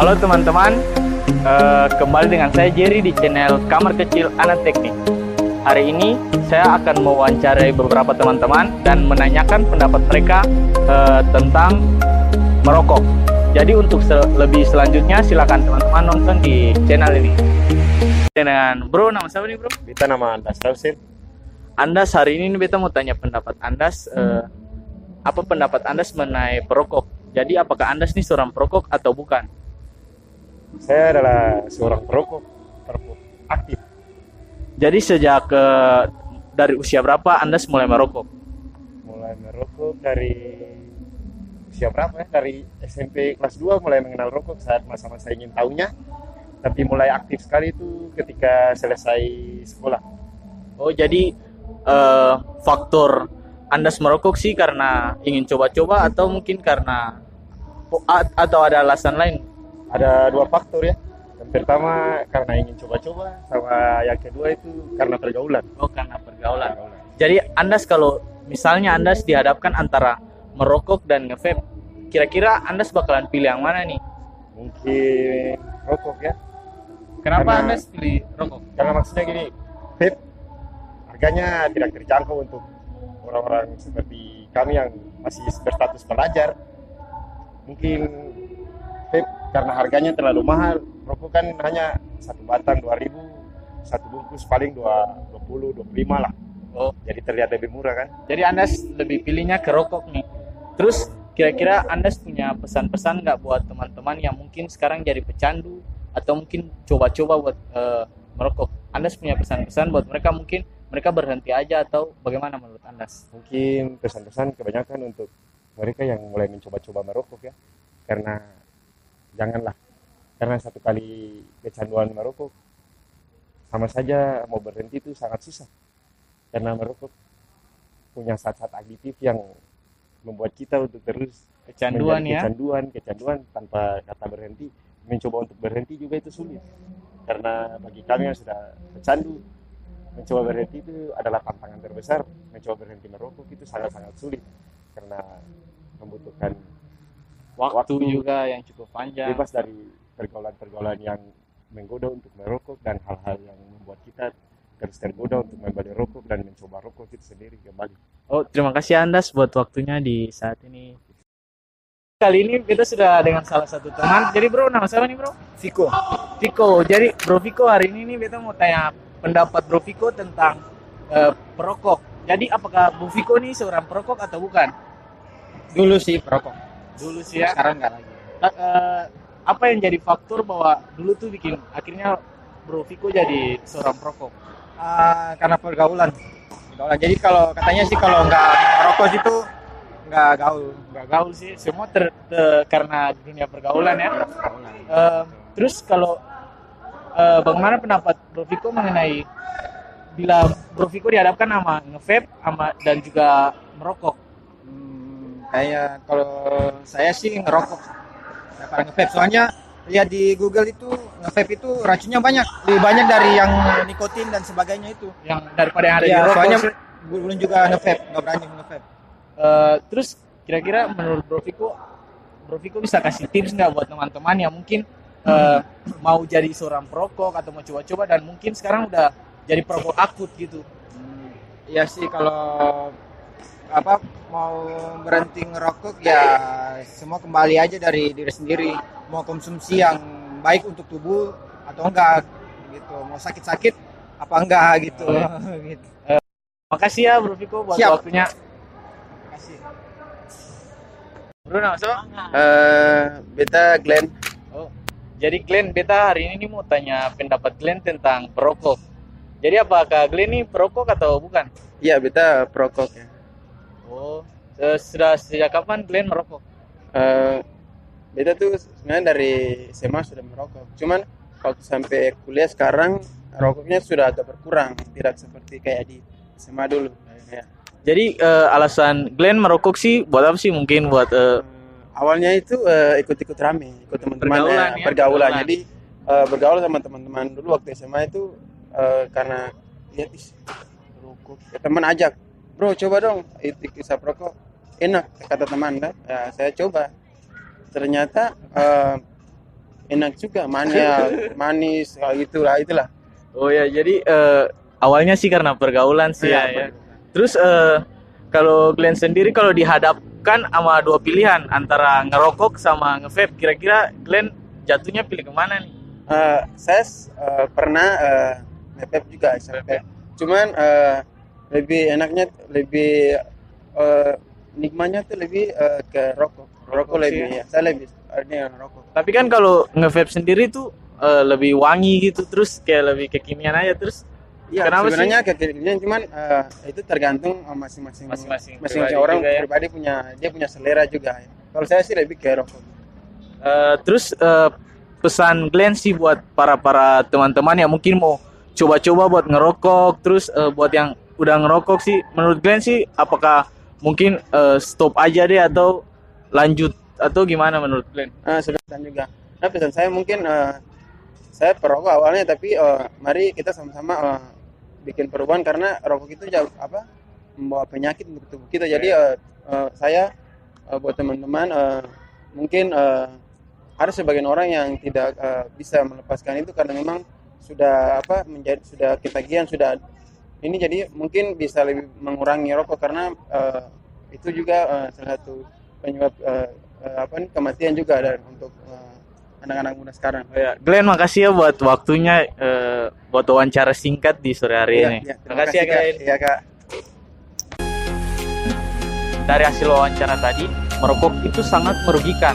Halo teman-teman, Eh, kembali dengan saya Jerry di channel Kamar Kecil Anak Teknik. Hari ini saya akan mewawancarai beberapa teman-teman dan menanyakan pendapat mereka eh, tentang merokok. Jadi untuk lebih selanjutnya silakan teman-teman nonton di channel ini. Dengan Bro, nama siapa nih Bro? Kita nama Anda Tausin. Andas hari ini beta mau tanya pendapat Andas eh, apa pendapat Andas mengenai perokok. Jadi apakah Andas nih seorang perokok atau bukan? Saya adalah seorang perokok, perokok aktif. Jadi sejak eh, dari usia berapa Andas mulai merokok? Mulai merokok dari usia berapa ya? Dari SMP kelas 2 mulai mengenal rokok saat masa-masa ingin tahunya. Tapi mulai aktif sekali itu ketika selesai sekolah. Oh jadi eh, faktor Andas merokok sih karena ingin coba-coba atau mungkin karena atau ada alasan lain? Ada dua faktor ya. Yang pertama karena ingin coba-coba, sama yang kedua itu karena pergaulan. Oh karena pergaulan. Jadi Andas kalau misalnya Andas dihadapkan antara merokok dan ngevape, kira-kira Andas bakalan pilih yang mana nih? Mungkin rokok ya. Kenapa Karena- Andas pilih rokok? Karena maksudnya gini, vape harganya tidak terjangkau untuk orang-orang seperti kami yang masih berstatus pelajar. Mungkin vape karena harganya terlalu mahal, rokok kan hanya satu batang 2000, satu bungkus paling 2, 20, 25 lah. Oh, Jadi terlihat lebih murah kan? jadi Andas lebih pilihnya ke rokok nih. Terus kira-kira Andas punya pesan-pesan nggak buat teman-teman yang mungkin sekarang jadi pecandu atau mungkin coba-coba buat eh, merokok? Andas punya pesan-pesan buat mereka mungkin mereka berhenti aja atau bagaimana menurut Andas? Mungkin pesan-pesan kebanyakan untuk mereka yang mulai mencoba-coba merokok ya. Karena janganlah. Karena satu kali kecanduan merokok sama saja mau berhenti itu sangat susah. Karena merokok punya saat-saat aditif yang membuat kita untuk terus Kecanduan ya? Kecanduan, kecanduan tanpa kata berhenti. Mencoba untuk berhenti juga itu sulit. Karena bagi kami yang sudah pecandu, mencoba berhenti itu adalah tantangan terbesar. Mencoba berhenti merokok itu sangat-sangat sulit karena membutuhkan Waktu, Waktu. juga yang cukup panjang. bebas dari pergaulan-pergaulan yang menggoda untuk merokok dan hal-hal yang membuat kita terus tergoda untuk kembali rokok dan mencoba rokok itu sendiri kembali. Oh, terima kasih Andas buat waktunya di saat ini. Kali ini kita sudah dengan salah satu teman. Jadi bro, nama siapa nih bro? Viko. Viko. Jadi Bro Viko hari ini nih kita mau tanya pendapat Bro Viko tentang eh, perokok. Jadi apakah Bro Viko nih seorang perokok atau bukan? Dulu sih perokok. Dulu sih ya. Sekarang enggak lagi. Ta- eh, apa yang jadi faktor bahwa dulu tuh bikin akhirnya Bro Viko jadi seorang perokok? Ah, karena pergaulan. Pergaulan. Jadi kalau katanya sih kalau nggak merokok itu nggak gaul. Nggak gaul sih, semua ter, ter- karena dunia pergaulan ya. Pergaulan. Eh, terus kalau eh, bagaimana pendapat Bro Viko mengenai bila Bro Viko dihadapkan sama ngevape sama dan juga merokok? Hmm, kayak kalau saya sih ngerokok daripada nge-vape. Soalnya lihat di Google itu nge-vape itu racunnya banyak, lebih banyak dari yang nikotin dan sebagainya itu. yang daripada yang ada Iya, di rokok. soalnya belum juga nge-vape, nggak berani nge-vape. Eh, terus kira-kira menurut Bro Viko, Bro Viko bisa kasih tips nggak buat teman-teman yang mungkin eh, mau jadi seorang perokok atau mau coba-coba dan mungkin sekarang udah jadi perokok akut gitu. Hmm, Iya sih kalau apa mau berhenti ngerokok ya semua kembali aja dari diri sendiri mau konsumsi yang baik untuk tubuh atau enggak gitu mau sakit-sakit apa enggak gitu, gitu. Makasih ya Bro Viko buat Siap. waktunya. Terima kasih. Bro, nama siapa? Eh, beta Glenn. Jadi Glenn, beta hari ini nih mau tanya pendapat Glenn tentang perokok. Jadi apakah Glenn ini perokok atau bukan? Iya, beta perokok ya. Oh, sudah sejak kapan Glenn merokok? Eh, beta tuh sebenarnya dari SMA sudah merokok. Cuman waktu sampai kuliah sekarang rokoknya sudah agak berkurang, tidak seperti kayak di SMA dulu. Ya. Jadi eh, alasan Glenn merokok sih buat apa sih? Mungkin buat Eh, awalnya itu eh, ikut-ikut rame, ikut teman-teman Pergaulan eh, ya, pergaulan. pergaulan. Jadi eh, bergaul sama teman-teman dulu waktu SMA itu eh, karena lihat rokok. Ya, teman ajak, bro coba dong ikut kisah perokok. Enak kata teman kan. Ya, saya coba. ternyata eh, enak juga manis manis kayak gitulah itulah Oh ya, jadi eh, awalnya sih karena pergaulan sih ya. ya. Terus eh, kalau Glenn sendiri kalau dihadapkan sama dua pilihan antara ngerokok sama nge-vape, kira-kira Glenn jatuhnya pilih ke mana nih? Eh, saya eh, pernah eh, nge-vape juga SMP cuman eh, lebih enaknya lebih eh, nikmatnya tuh lebih eh, ke rokok. Rokok rokok sih lebih ya. saya lebih ini rokok. Tapi kan kalau nge-vape sendiri tuh eh, lebih wangi gitu, terus kayak lebih kekinian aja. Terus Iya, Kenapa sih? sebenarnya kekinian cuman eh, itu tergantung masing-masing Masing-masing masing-masing pribadi orang ya. pribadi punya dia punya selera juga. Kalau saya sih lebih ke rokok. Eh, terus eh, pesan Glenn sih buat para para teman-teman yang mungkin mau coba-coba buat ngerokok, terus eh, buat yang udah ngerokok sih, menurut Glenn sih apakah mungkin eh, stop aja deh atau lanjut atau gimana menurut Glenn? Nah, sebenarnya juga. Nah, pesan saya mungkin eh, saya perokok awalnya tapi eh, mari kita sama-sama eh, bikin perubahan karena rokok itu jauh apa membawa penyakit untuk tubuh kita. Jadi eh, eh, saya eh, buat teman-teman eh, mungkin eh, harus sebagian orang yang tidak eh, bisa melepaskan itu karena memang sudah apa menjadi sudah ketagihan sudah ini jadi mungkin bisa lebih mengurangi rokok karena eh, itu juga eh, salah satu penyebab eh, eh, apa nih kematian juga dan untuk anak-anak muda sekarang. Oh ya, Glenn makasih ya buat waktunya eh, buat wawancara singkat di sore hari Iya, ini. terima makasih ya Kak. Glenn. Iya kak. Dari hasil wawancara tadi, merokok itu sangat merugikan.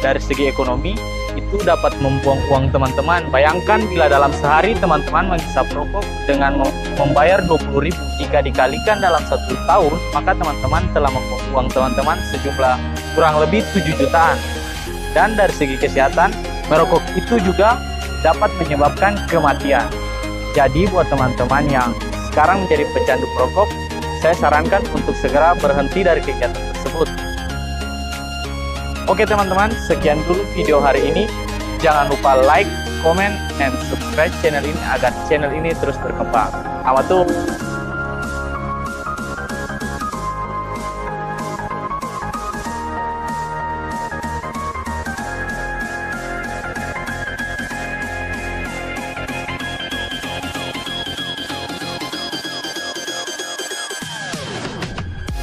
Dari segi ekonomi, itu dapat membuang uang teman-teman. Bayangkan bila dalam sehari teman-teman menghisap rokok dengan mem- membayar 20.000 jika dikalikan dalam satu tahun, maka teman-teman telah membuang uang teman-teman sejumlah kurang lebih 7 jutaan. Dan dari segi kesehatan, merokok itu juga dapat menyebabkan kematian. Jadi buat teman-teman yang sekarang menjadi pecandu perokok, saya sarankan untuk segera berhenti dari kegiatan tersebut. Oke teman-teman, sekian dulu video hari ini. Jangan lupa like, comment, and subscribe channel ini agar channel ini terus berkembang. Amatur.